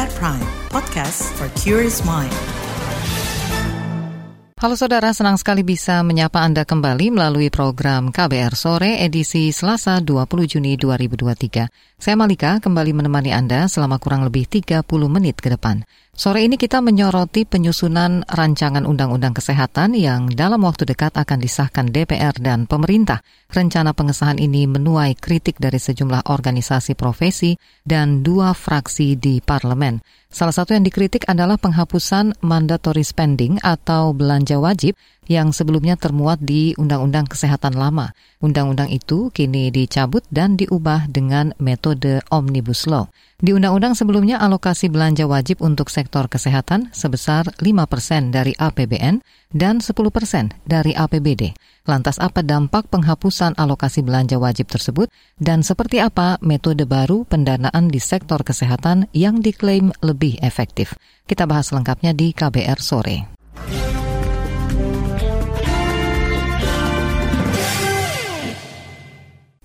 KBR Prime, podcast for curious mind. Halo saudara, senang sekali bisa menyapa Anda kembali melalui program KBR Sore edisi Selasa 20 Juni 2023. Saya Malika kembali menemani Anda selama kurang lebih 30 menit ke depan. Sore ini kita menyoroti penyusunan rancangan undang-undang kesehatan yang dalam waktu dekat akan disahkan DPR dan pemerintah. Rencana pengesahan ini menuai kritik dari sejumlah organisasi profesi dan dua fraksi di parlemen. Salah satu yang dikritik adalah penghapusan mandatory spending atau belanja wajib yang sebelumnya termuat di Undang-Undang Kesehatan lama. Undang-undang itu kini dicabut dan diubah dengan metode Omnibus Law. Di undang-undang sebelumnya alokasi belanja wajib untuk sektor kesehatan sebesar 5 persen dari APBN dan 10 persen dari APBD. Lantas apa dampak penghapusan alokasi belanja wajib tersebut dan seperti apa metode baru pendanaan di sektor kesehatan yang diklaim lebih efektif? Kita bahas lengkapnya di KBR sore.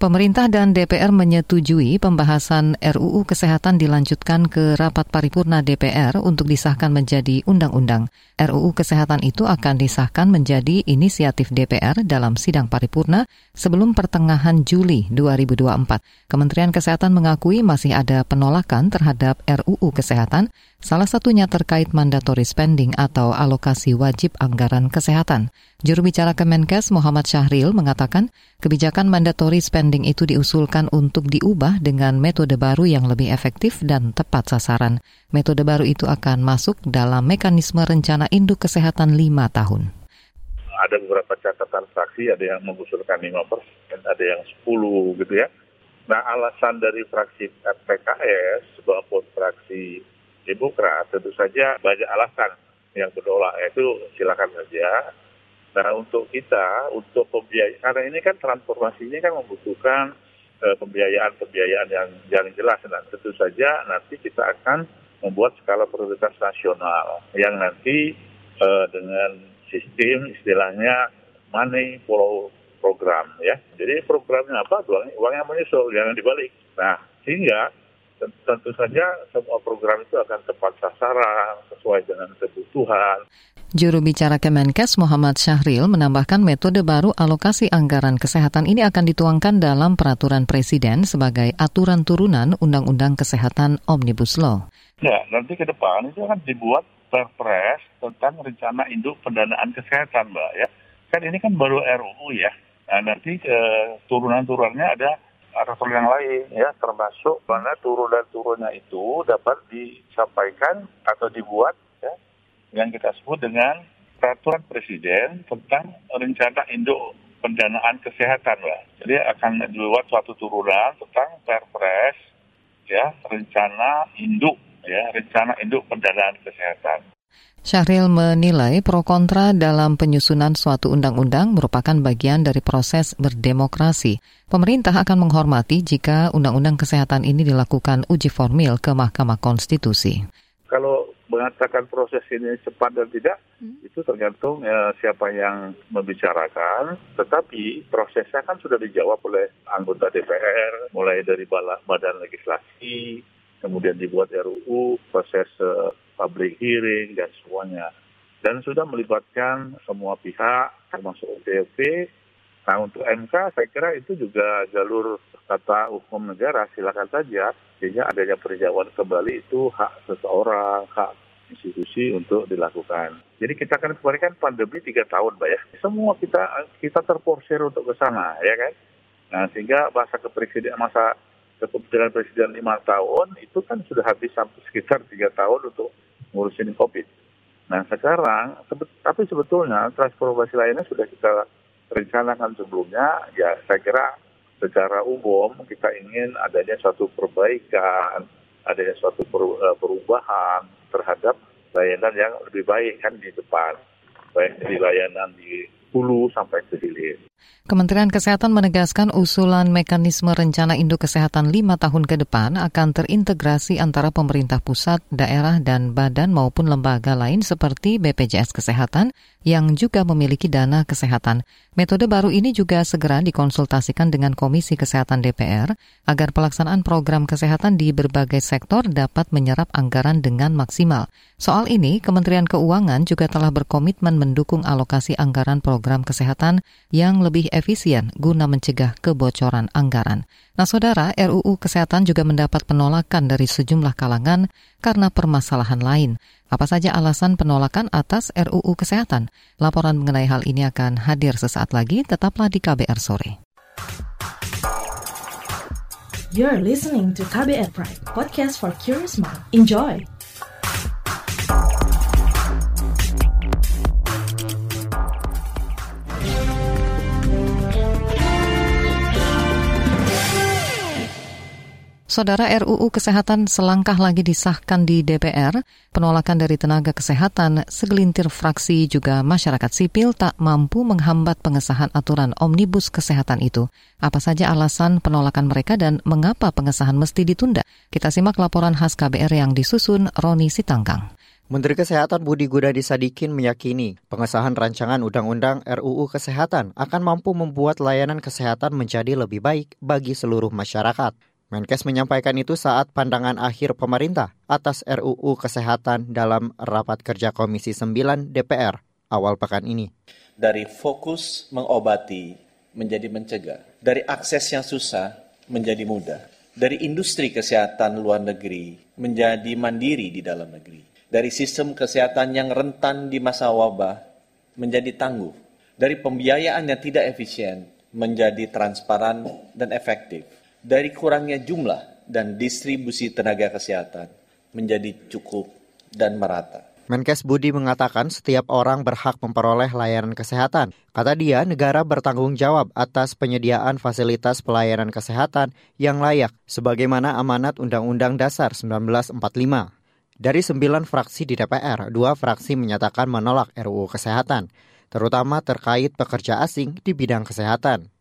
Pemerintah dan DPR menyetujui pembahasan RUU Kesehatan dilanjutkan ke rapat paripurna DPR untuk disahkan menjadi undang-undang. RUU Kesehatan itu akan disahkan menjadi inisiatif DPR dalam sidang paripurna sebelum pertengahan Juli 2024. Kementerian Kesehatan mengakui masih ada penolakan terhadap RUU Kesehatan, salah satunya terkait mandatory spending atau alokasi wajib anggaran kesehatan. Juru bicara Kemenkes Muhammad Syahril mengatakan kebijakan mandatory spending itu diusulkan untuk diubah dengan metode baru yang lebih efektif dan tepat sasaran. Metode baru itu akan masuk dalam mekanisme rencana induk kesehatan lima tahun. Ada beberapa catatan fraksi, ada yang mengusulkan 5 persen, ada yang 10 gitu ya. Nah alasan dari fraksi PKS maupun fraksi Demokrat tentu saja banyak alasan yang berdolak itu silakan saja. Nah untuk kita untuk pembiayaan karena ini kan transformasi ini kan membutuhkan uh, pembiayaan-pembiayaan yang yang jelas dan tentu saja nanti kita akan membuat skala prioritas nasional yang nanti uh, dengan sistem istilahnya money follow program ya. Jadi programnya apa? Uangnya, uangnya menyusul, jangan dibalik. Nah, sehingga tentu saja semua program itu akan tepat sasaran, sesuai dengan kebutuhan. Juru bicara Kemenkes Muhammad Syahril menambahkan metode baru alokasi anggaran kesehatan ini akan dituangkan dalam peraturan presiden sebagai aturan turunan Undang-Undang Kesehatan Omnibus Law. Ya, nanti ke depan itu akan dibuat perpres tentang rencana induk pendanaan kesehatan, Mbak. Ya, kan ini kan baru RUU ya. Nah, nanti uh, turunan-turunannya ada aturan yang lain ya, termasuk mana turunan turunnya itu dapat disampaikan atau dibuat ya, yang kita sebut dengan peraturan presiden tentang rencana induk pendanaan kesehatan, Mbak. Jadi akan dibuat suatu turunan tentang perpres ya rencana induk ya rencana induk pendanaan kesehatan. Syahril menilai pro kontra dalam penyusunan suatu undang-undang merupakan bagian dari proses berdemokrasi. Pemerintah akan menghormati jika undang-undang kesehatan ini dilakukan uji formil ke Mahkamah Konstitusi. Kalau mengatakan proses ini cepat dan tidak, hmm. itu tergantung ya, siapa yang membicarakan. Tetapi prosesnya kan sudah dijawab oleh anggota DPR, mulai dari badan legislasi, kemudian dibuat RUU, proses uh, public hearing dan semuanya. Dan sudah melibatkan semua pihak, termasuk OPP. Nah untuk MK saya kira itu juga jalur kata hukum negara silakan saja sehingga adanya peninjauan kembali itu hak seseorang, hak institusi untuk dilakukan. Jadi kita kan kemarin kan pandemi tiga tahun, Mbak ya. Semua kita kita terporsir untuk ke sana, ya kan. Nah sehingga masa kepresiden masa kepemimpinan presiden lima tahun itu kan sudah habis sampai sekitar tiga tahun untuk ngurusin COVID. Nah sekarang, tapi sebetulnya transformasi lainnya sudah kita rencanakan sebelumnya, ya saya kira secara umum kita ingin adanya suatu perbaikan, adanya suatu eh, perubahan terhadap layanan yang lebih baik kan di depan, baik di layanan di hulu sampai ke hilir. Kementerian Kesehatan menegaskan usulan mekanisme rencana induk kesehatan lima tahun ke depan akan terintegrasi antara pemerintah pusat, daerah, dan badan maupun lembaga lain seperti BPJS Kesehatan yang juga memiliki dana kesehatan. Metode baru ini juga segera dikonsultasikan dengan Komisi Kesehatan DPR agar pelaksanaan program kesehatan di berbagai sektor dapat menyerap anggaran dengan maksimal. Soal ini, Kementerian Keuangan juga telah berkomitmen mendukung alokasi anggaran program kesehatan yang lebih efisien guna mencegah kebocoran anggaran. Nah, saudara, RUU Kesehatan juga mendapat penolakan dari sejumlah kalangan karena permasalahan lain. Apa saja alasan penolakan atas RUU Kesehatan? Laporan mengenai hal ini akan hadir sesaat lagi, tetaplah di KBR sore. You're listening to KBR Pride, podcast for curious mind. Enjoy! Saudara RUU Kesehatan selangkah lagi disahkan di DPR. Penolakan dari tenaga kesehatan, segelintir fraksi juga masyarakat sipil tak mampu menghambat pengesahan aturan omnibus kesehatan itu. Apa saja alasan penolakan mereka dan mengapa pengesahan mesti ditunda? Kita simak laporan khas KBR yang disusun Roni Sitangkang. Menteri Kesehatan Budi Gunadi Sadikin meyakini pengesahan rancangan Undang-Undang RUU Kesehatan akan mampu membuat layanan kesehatan menjadi lebih baik bagi seluruh masyarakat. Menkes menyampaikan itu saat pandangan akhir pemerintah atas RUU Kesehatan dalam rapat kerja Komisi 9 DPR awal pekan ini. Dari fokus mengobati menjadi mencegah, dari akses yang susah menjadi mudah, dari industri kesehatan luar negeri menjadi mandiri di dalam negeri, dari sistem kesehatan yang rentan di masa wabah menjadi tangguh, dari pembiayaan yang tidak efisien menjadi transparan dan efektif dari kurangnya jumlah dan distribusi tenaga kesehatan menjadi cukup dan merata. Menkes Budi mengatakan setiap orang berhak memperoleh layanan kesehatan. Kata dia, negara bertanggung jawab atas penyediaan fasilitas pelayanan kesehatan yang layak sebagaimana amanat Undang-Undang Dasar 1945. Dari sembilan fraksi di DPR, dua fraksi menyatakan menolak RUU Kesehatan, terutama terkait pekerja asing di bidang kesehatan.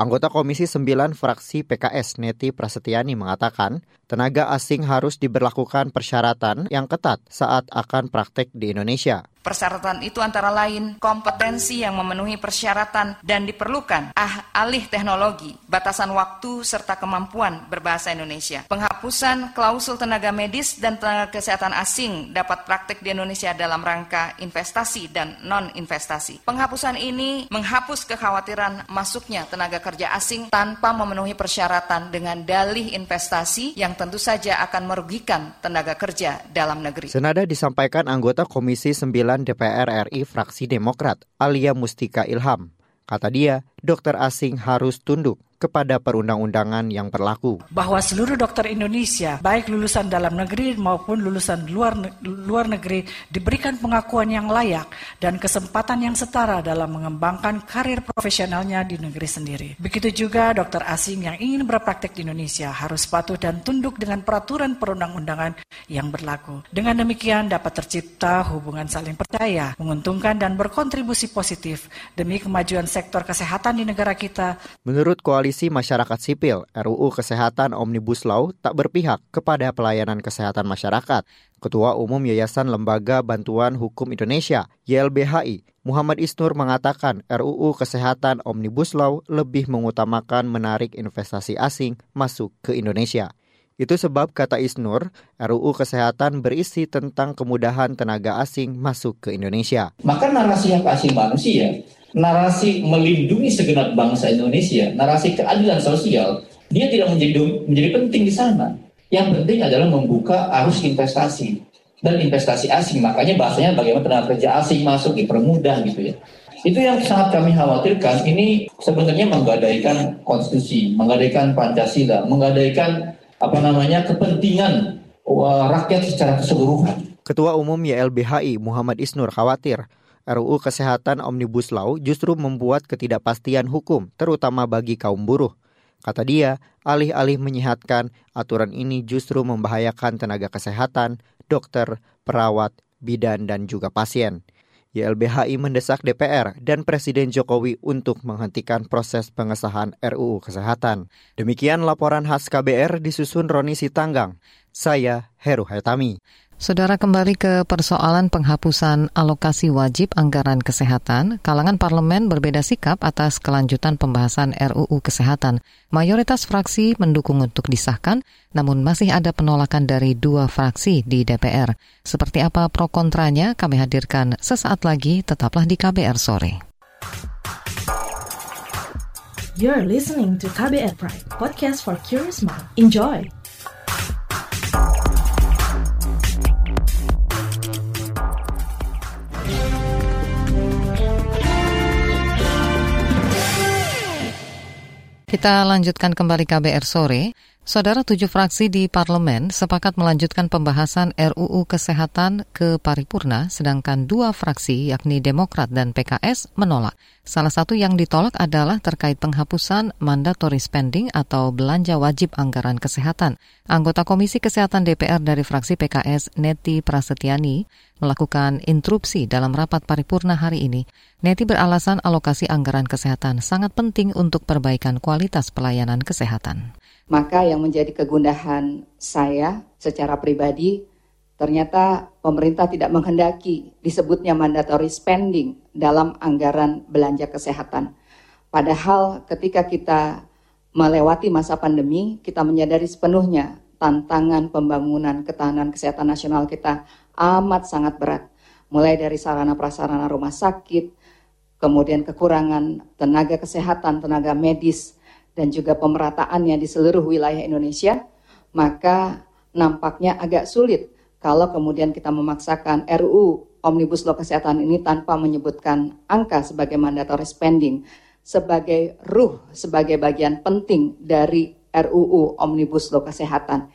Anggota Komisi 9 fraksi PKS Neti Prasetyani mengatakan, tenaga asing harus diberlakukan persyaratan yang ketat saat akan praktek di Indonesia. Persyaratan itu antara lain kompetensi yang memenuhi persyaratan dan diperlukan ah, alih teknologi, batasan waktu, serta kemampuan berbahasa Indonesia. Penghapusan klausul tenaga medis dan tenaga kesehatan asing dapat praktek di Indonesia dalam rangka investasi dan non-investasi. Penghapusan ini menghapus kekhawatiran masuknya tenaga kerja asing tanpa memenuhi persyaratan dengan dalih investasi yang tentu saja akan merugikan tenaga kerja dalam negeri. Senada disampaikan anggota Komisi 9 DPR RI fraksi Demokrat, Alia Mustika Ilham. Kata dia, dokter asing harus tunduk kepada perundang-undangan yang berlaku. Bahwa seluruh dokter Indonesia, baik lulusan dalam negeri maupun lulusan luar luar negeri, diberikan pengakuan yang layak dan kesempatan yang setara dalam mengembangkan karir profesionalnya di negeri sendiri. Begitu juga dokter asing yang ingin berpraktek di Indonesia harus patuh dan tunduk dengan peraturan perundang-undangan yang berlaku. Dengan demikian dapat tercipta hubungan saling percaya, menguntungkan dan berkontribusi positif demi kemajuan sektor kesehatan di negara kita. Menurut koalisi Koalisi Masyarakat Sipil RUU Kesehatan Omnibus Law tak berpihak kepada pelayanan kesehatan masyarakat. Ketua Umum Yayasan Lembaga Bantuan Hukum Indonesia YLBHI Muhammad Isnur mengatakan RUU Kesehatan Omnibus Law lebih mengutamakan menarik investasi asing masuk ke Indonesia. Itu sebab kata Isnur, RUU Kesehatan berisi tentang kemudahan tenaga asing masuk ke Indonesia. Maka narasi hak asing manusia narasi melindungi segenap bangsa Indonesia, narasi keadilan sosial, dia tidak menjadi menjadi penting di sana. Yang penting adalah membuka arus investasi dan investasi asing. Makanya bahasanya bagaimana tenaga kerja asing masuk dipermudah gitu ya. Itu yang sangat kami khawatirkan. Ini sebenarnya menggadaikan konstitusi, menggadaikan Pancasila, menggadaikan apa namanya kepentingan rakyat secara keseluruhan. Ketua Umum YLBHI Muhammad Isnur khawatir RUU Kesehatan Omnibus Law justru membuat ketidakpastian hukum, terutama bagi kaum buruh. Kata dia, alih-alih menyehatkan, aturan ini justru membahayakan tenaga kesehatan, dokter, perawat, bidan, dan juga pasien. YLBHI mendesak DPR dan Presiden Jokowi untuk menghentikan proses pengesahan RUU Kesehatan. Demikian laporan khas KBR disusun Roni Sitanggang. Saya Heru Haitami. Saudara kembali ke persoalan penghapusan alokasi wajib anggaran kesehatan, kalangan parlemen berbeda sikap atas kelanjutan pembahasan RUU Kesehatan. Mayoritas fraksi mendukung untuk disahkan, namun masih ada penolakan dari dua fraksi di DPR. Seperti apa pro kontranya kami hadirkan sesaat lagi, tetaplah di KBR sore. You're listening to KBR Pride, podcast for curious mind. Enjoy. Kita lanjutkan kembali KBR sore. Saudara tujuh fraksi di parlemen sepakat melanjutkan pembahasan RUU Kesehatan ke paripurna, sedangkan dua fraksi yakni Demokrat dan PKS menolak. Salah satu yang ditolak adalah terkait penghapusan mandatory spending atau belanja wajib anggaran kesehatan. Anggota Komisi Kesehatan DPR dari fraksi PKS, Neti Prasetyani, melakukan interupsi dalam rapat paripurna hari ini. Neti beralasan alokasi anggaran kesehatan sangat penting untuk perbaikan kualitas pelayanan kesehatan. Maka yang menjadi kegundahan saya secara pribadi, ternyata pemerintah tidak menghendaki disebutnya mandatory spending dalam anggaran belanja kesehatan. Padahal ketika kita melewati masa pandemi, kita menyadari sepenuhnya tantangan pembangunan ketahanan kesehatan nasional kita amat sangat berat. Mulai dari sarana prasarana rumah sakit, kemudian kekurangan tenaga kesehatan, tenaga medis, dan juga pemerataannya di seluruh wilayah Indonesia, maka nampaknya agak sulit kalau kemudian kita memaksakan RUU Omnibus Law Kesehatan ini tanpa menyebutkan angka sebagai mandatory spending, sebagai ruh, sebagai bagian penting dari RUU Omnibus Law Kesehatan.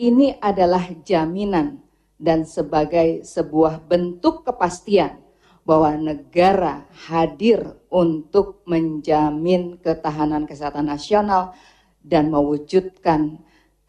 Ini adalah jaminan dan sebagai sebuah bentuk kepastian bahwa negara hadir untuk menjamin ketahanan kesehatan nasional dan mewujudkan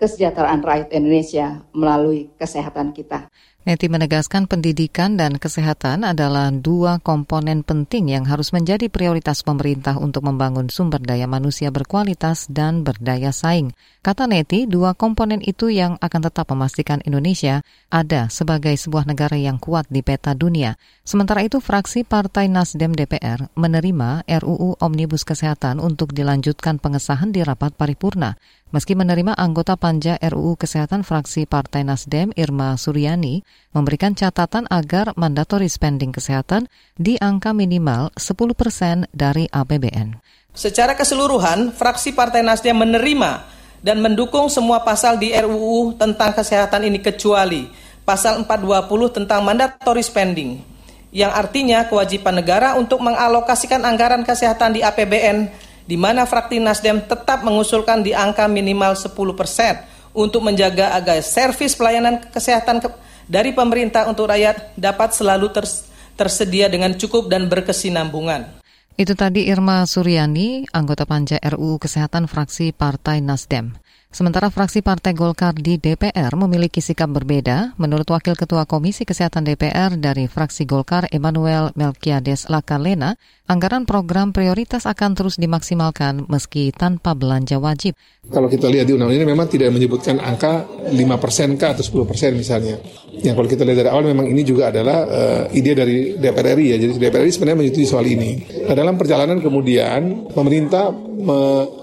kesejahteraan rakyat Indonesia melalui kesehatan kita. Neti menegaskan pendidikan dan kesehatan adalah dua komponen penting yang harus menjadi prioritas pemerintah untuk membangun sumber daya manusia berkualitas dan berdaya saing. Kata Neti, dua komponen itu yang akan tetap memastikan Indonesia ada sebagai sebuah negara yang kuat di peta dunia. Sementara itu, fraksi Partai Nasdem DPR menerima RUU Omnibus Kesehatan untuk dilanjutkan pengesahan di rapat paripurna. Meski menerima anggota panja RUU Kesehatan fraksi Partai Nasdem Irma Suryani memberikan catatan agar mandatory spending kesehatan di angka minimal 10 persen dari APBN. Secara keseluruhan, fraksi Partai Nasdem menerima dan mendukung semua pasal di RUU tentang kesehatan ini kecuali pasal 420 tentang mandatory spending yang artinya kewajiban negara untuk mengalokasikan anggaran kesehatan di APBN di mana fraksi Nasdem tetap mengusulkan di angka minimal 10 persen untuk menjaga agar servis pelayanan kesehatan ke dari pemerintah untuk rakyat dapat selalu ters tersedia dengan cukup dan berkesinambungan. Itu tadi Irma Suryani, anggota panja RUU Kesehatan fraksi Partai Nasdem. Sementara fraksi Partai Golkar di DPR memiliki sikap berbeda, menurut Wakil Ketua Komisi Kesehatan DPR dari fraksi Golkar Emmanuel Melkiades Lakalena, anggaran program prioritas akan terus dimaksimalkan meski tanpa belanja wajib. Kalau kita lihat di undang-undang ini memang tidak menyebutkan angka 5 persen kah atau 10 persen misalnya. Yang kalau kita lihat dari awal memang ini juga adalah uh, ide dari DPR RI ya. Jadi DPR RI sebenarnya menyetujui soal ini. Nah, dalam perjalanan kemudian pemerintah me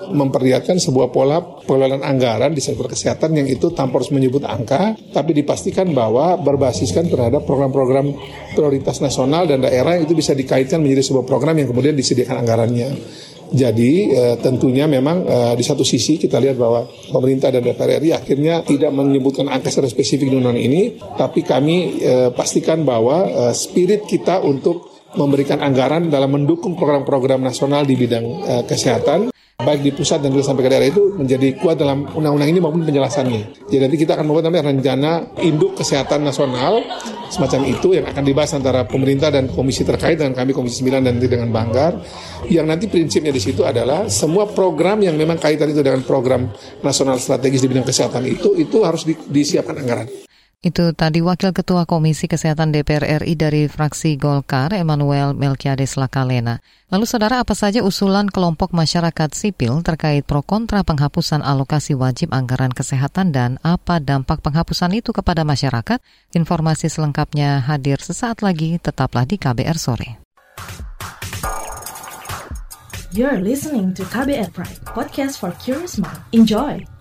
memperlihatkan sebuah pola pengelolaan anggaran di sektor kesehatan yang itu tanpa harus menyebut angka, tapi dipastikan bahwa berbasiskan terhadap program-program prioritas nasional dan daerah itu bisa dikaitkan menjadi sebuah program yang kemudian disediakan anggarannya. Jadi e, tentunya memang e, di satu sisi kita lihat bahwa pemerintah dan DPR RI akhirnya tidak menyebutkan angka secara spesifik di undang ini, tapi kami e, pastikan bahwa e, spirit kita untuk memberikan anggaran dalam mendukung program-program nasional di bidang e, kesehatan baik di pusat dan juga sampai ke daerah itu menjadi kuat dalam undang-undang ini maupun penjelasannya. Jadi nanti kita akan membuat namanya rencana induk kesehatan nasional semacam itu yang akan dibahas antara pemerintah dan komisi terkait dengan kami komisi 9 dan nanti dengan Banggar. Yang nanti prinsipnya di situ adalah semua program yang memang kaitan itu dengan program nasional strategis di bidang kesehatan itu itu harus di, disiapkan anggaran. Itu tadi Wakil Ketua Komisi Kesehatan DPR RI dari fraksi Golkar, Emmanuel Melkiades Lakalena. Lalu saudara, apa saja usulan kelompok masyarakat sipil terkait pro kontra penghapusan alokasi wajib anggaran kesehatan dan apa dampak penghapusan itu kepada masyarakat? Informasi selengkapnya hadir sesaat lagi, tetaplah di KBR Sore. You're listening to KBR Pride, podcast for curious mind. Enjoy!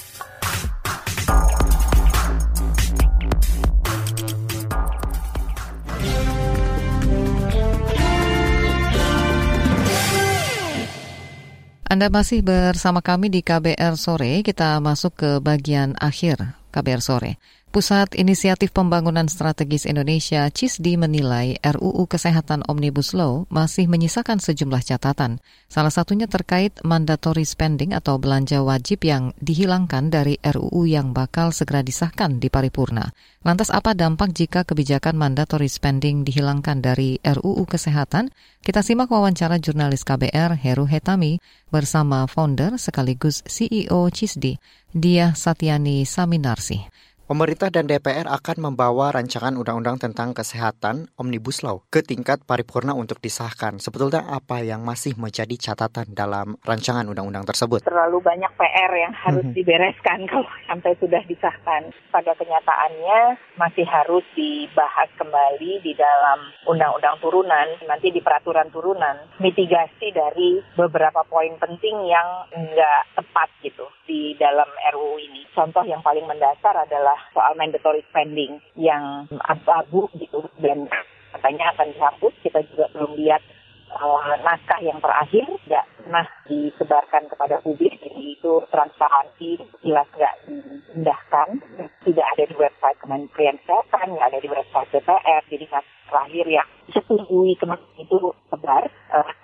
Anda masih bersama kami di KBR Sore. Kita masuk ke bagian akhir KBR Sore. Pusat Inisiatif Pembangunan Strategis Indonesia CISDI menilai RUU Kesehatan Omnibus Law masih menyisakan sejumlah catatan. Salah satunya terkait mandatory spending atau belanja wajib yang dihilangkan dari RUU yang bakal segera disahkan di paripurna. Lantas apa dampak jika kebijakan mandatory spending dihilangkan dari RUU Kesehatan? Kita simak wawancara jurnalis KBR Heru Hetami bersama founder sekaligus CEO CISDI, Dia Satyani Saminarsi. Pemerintah dan DPR akan membawa rancangan undang-undang tentang kesehatan Omnibus Law ke tingkat paripurna untuk disahkan. Sebetulnya apa yang masih menjadi catatan dalam rancangan undang-undang tersebut? Terlalu banyak PR yang harus mm -hmm. dibereskan kalau sampai sudah disahkan. Pada kenyataannya masih harus dibahas kembali di dalam undang-undang turunan, nanti di peraturan turunan, mitigasi dari beberapa poin penting yang nggak tepat gitu di dalam RUU ini. Contoh yang paling mendasar adalah soal mandatory spending yang abu-abu gitu. Dan katanya akan dihapus. Kita juga belum lihat uh, naskah yang terakhir. Tidak pernah disebarkan kepada publik. Jadi itu transparansi jelas nggak diindahkan. Tidak ada di website Kementerian Kesehatan nggak ada di website DPR jadi terakhir yang setujui kemarin itu sebar uh,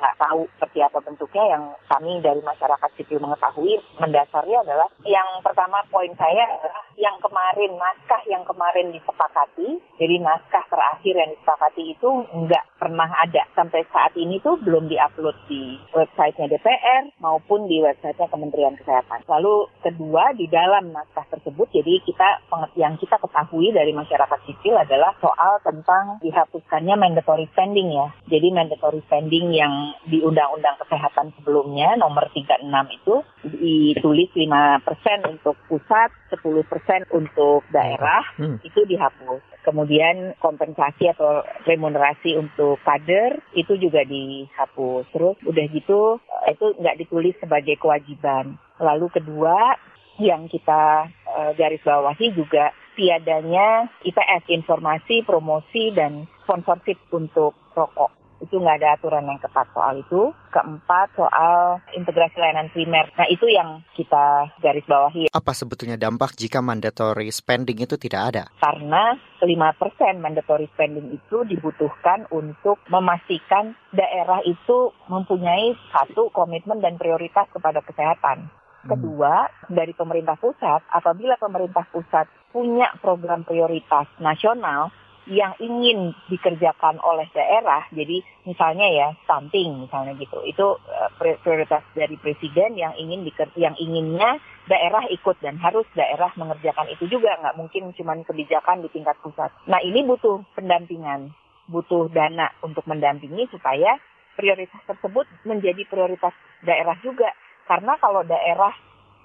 nggak tahu seperti apa bentuknya yang kami dari masyarakat sipil mengetahui mendasarnya adalah yang pertama poin saya adalah yang kemarin naskah yang kemarin disepakati. Jadi naskah terakhir yang disepakati itu nggak pernah ada sampai saat ini tuh belum diupload di websitenya DPR maupun di websitenya Kementerian Kesehatan lalu kedua di dalam naskah tersebut jadi kita yang kita ketahui dari masyarakat sipil adalah soal tentang dihapuskannya mandatory spending ya. Jadi mandatory spending yang di Undang-Undang Kesehatan sebelumnya nomor 36 itu ditulis 5% untuk pusat, 10% untuk daerah, hmm. itu dihapus. Kemudian kompensasi atau remunerasi untuk kader itu juga dihapus. Terus udah gitu itu nggak ditulis sebagai kewajiban. Lalu kedua yang kita uh, garis bawahi juga tiadanya IPS, informasi, promosi, dan sponsorship untuk rokok. Itu nggak ada aturan yang ketat soal itu. Keempat, soal integrasi layanan primer. Nah, itu yang kita garis bawahi. Apa sebetulnya dampak jika mandatory spending itu tidak ada? Karena 5% mandatory spending itu dibutuhkan untuk memastikan daerah itu mempunyai satu komitmen dan prioritas kepada kesehatan. Kedua, dari pemerintah pusat, apabila pemerintah pusat punya program prioritas nasional yang ingin dikerjakan oleh daerah, jadi misalnya ya stunting misalnya gitu, itu eh, prioritas dari presiden yang ingin yang inginnya daerah ikut dan harus daerah mengerjakan itu juga. Nggak mungkin cuma kebijakan di tingkat pusat. Nah ini butuh pendampingan, butuh dana untuk mendampingi supaya prioritas tersebut menjadi prioritas daerah juga. Karena kalau daerah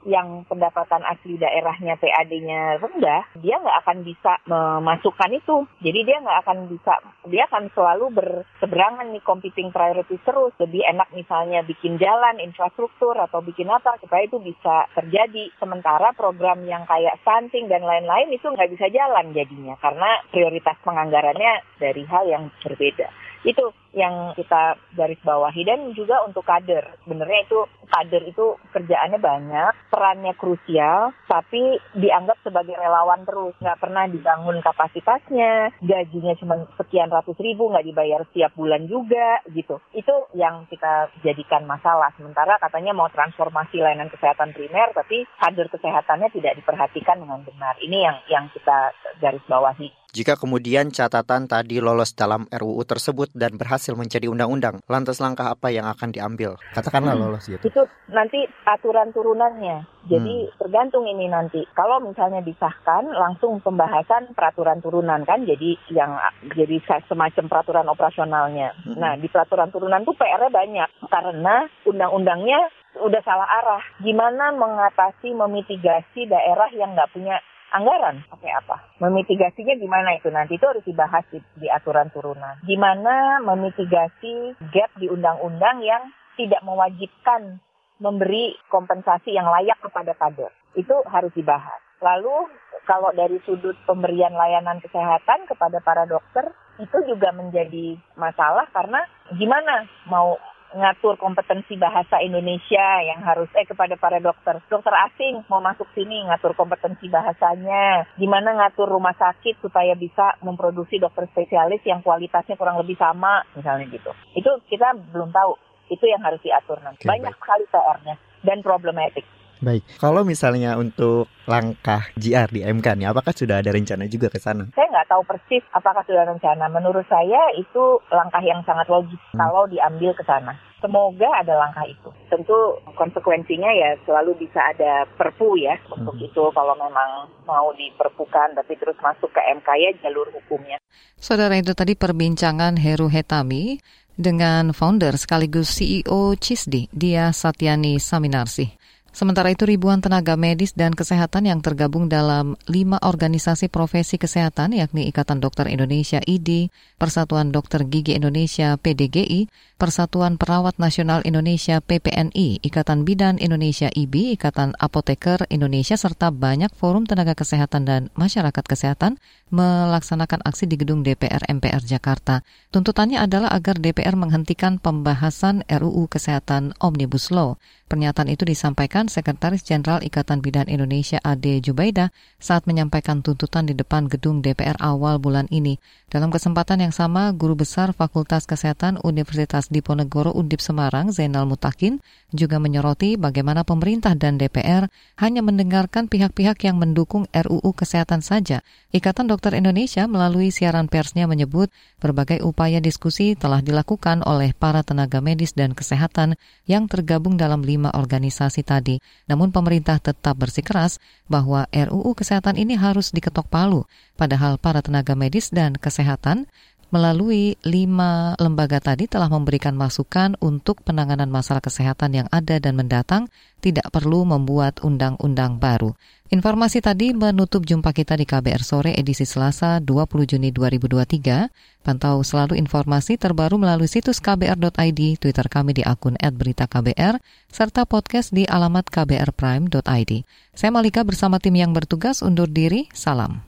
yang pendapatan asli daerahnya PAD-nya rendah, dia nggak akan bisa memasukkan itu. Jadi dia nggak akan bisa, dia akan selalu berseberangan nih competing priorities terus. Lebih enak misalnya bikin jalan, infrastruktur, atau bikin apa supaya itu bisa terjadi. Sementara program yang kayak stunting dan lain-lain itu nggak bisa jalan jadinya karena prioritas penganggarannya dari hal yang berbeda. Itu yang kita garis bawahi dan juga untuk kader. Sebenarnya itu kader itu kerjaannya banyak, perannya krusial, tapi dianggap sebagai relawan terus. Nggak pernah dibangun kapasitasnya, gajinya cuma sekian ratus ribu, nggak dibayar setiap bulan juga, gitu. Itu yang kita jadikan masalah. Sementara katanya mau transformasi layanan kesehatan primer, tapi kader kesehatannya tidak diperhatikan dengan benar. Ini yang yang kita garis bawahi. Jika kemudian catatan tadi lolos dalam RUU tersebut dan berhasil berhasil menjadi undang-undang, lantas langkah apa yang akan diambil? Katakanlah Hmm. lolos gitu. Itu nanti aturan turunannya. Jadi Hmm. tergantung ini nanti. Kalau misalnya disahkan langsung pembahasan peraturan turunan kan jadi yang jadi se- semacam peraturan operasionalnya. Hmm. Nah, di peraturan turunan tuh PR-nya banyak karena undang-undangnya udah salah arah. Gimana mengatasi memitigasi daerah yang nggak punya anggaran pakai apa? Memitigasinya gimana itu nanti itu harus dibahas di, di aturan turunan. Gimana memitigasi gap di undang-undang yang tidak mewajibkan memberi kompensasi yang layak kepada kader. Itu harus dibahas. Lalu kalau dari sudut pemberian layanan kesehatan kepada para dokter itu juga menjadi masalah karena gimana mau ngatur kompetensi bahasa Indonesia yang harus eh kepada para dokter. Dokter asing mau masuk sini ngatur kompetensi bahasanya. Gimana ngatur rumah sakit supaya bisa memproduksi dokter spesialis yang kualitasnya kurang lebih sama misalnya gitu. Itu kita belum tahu. Itu yang harus diatur nanti. Oke, banyak sekali PR-nya dan problematik Baik, kalau misalnya untuk langkah JR di MK nih, apakah sudah ada rencana juga ke sana? saya nggak tahu persis apakah sudah rencana. Menurut saya itu langkah yang sangat logis Hmm. kalau diambil ke sana. Semoga ada langkah itu. Tentu konsekuensinya ya selalu bisa ada perpu ya untuk Hmm. itu kalau memang mau diperpukan tapi terus masuk ke MK ya jalur hukumnya. Saudara itu tadi perbincangan Heru Hetami dengan founder sekaligus CEO CISDI, Dia Satyani Saminarsi. Sementara itu ribuan tenaga medis dan kesehatan yang tergabung dalam lima organisasi profesi kesehatan yakni Ikatan Dokter Indonesia IDI, Persatuan Dokter Gigi Indonesia PDGI, Persatuan Perawat Nasional Indonesia PPNI, Ikatan Bidan Indonesia IBI, Ikatan Apoteker Indonesia serta banyak forum tenaga kesehatan dan masyarakat kesehatan melaksanakan aksi di gedung DPR MPR Jakarta. Tuntutannya adalah agar DPR menghentikan pembahasan RUU Kesehatan Omnibus Law. Pernyataan itu disampaikan Sekretaris Jenderal Ikatan Bidan Indonesia Ade Jubaida saat menyampaikan tuntutan di depan gedung DPR awal bulan ini. Dalam kesempatan yang sama, Guru Besar Fakultas Kesehatan Universitas Diponegoro Undip Semarang Zainal Mutakin juga menyoroti bagaimana pemerintah dan DPR hanya mendengarkan pihak-pihak yang mendukung RUU Kesehatan saja. Ikatan Dokter Indonesia melalui siaran persnya menyebut berbagai upaya diskusi telah dilakukan oleh para tenaga medis dan kesehatan yang tergabung dalam lima organisasi tadi. Namun pemerintah tetap bersikeras bahwa RUU Kesehatan ini harus diketok palu, padahal para tenaga medis dan kesehatan melalui lima lembaga tadi telah memberikan masukan untuk penanganan masalah kesehatan yang ada dan mendatang tidak perlu membuat undang-undang baru. Informasi tadi menutup jumpa kita di KBR Sore edisi Selasa 20 Juni 2023. Pantau selalu informasi terbaru melalui situs kbr.id, Twitter kami di akun @beritaKBR, serta podcast di alamat kbrprime.id. Saya Malika bersama tim yang bertugas undur diri, salam.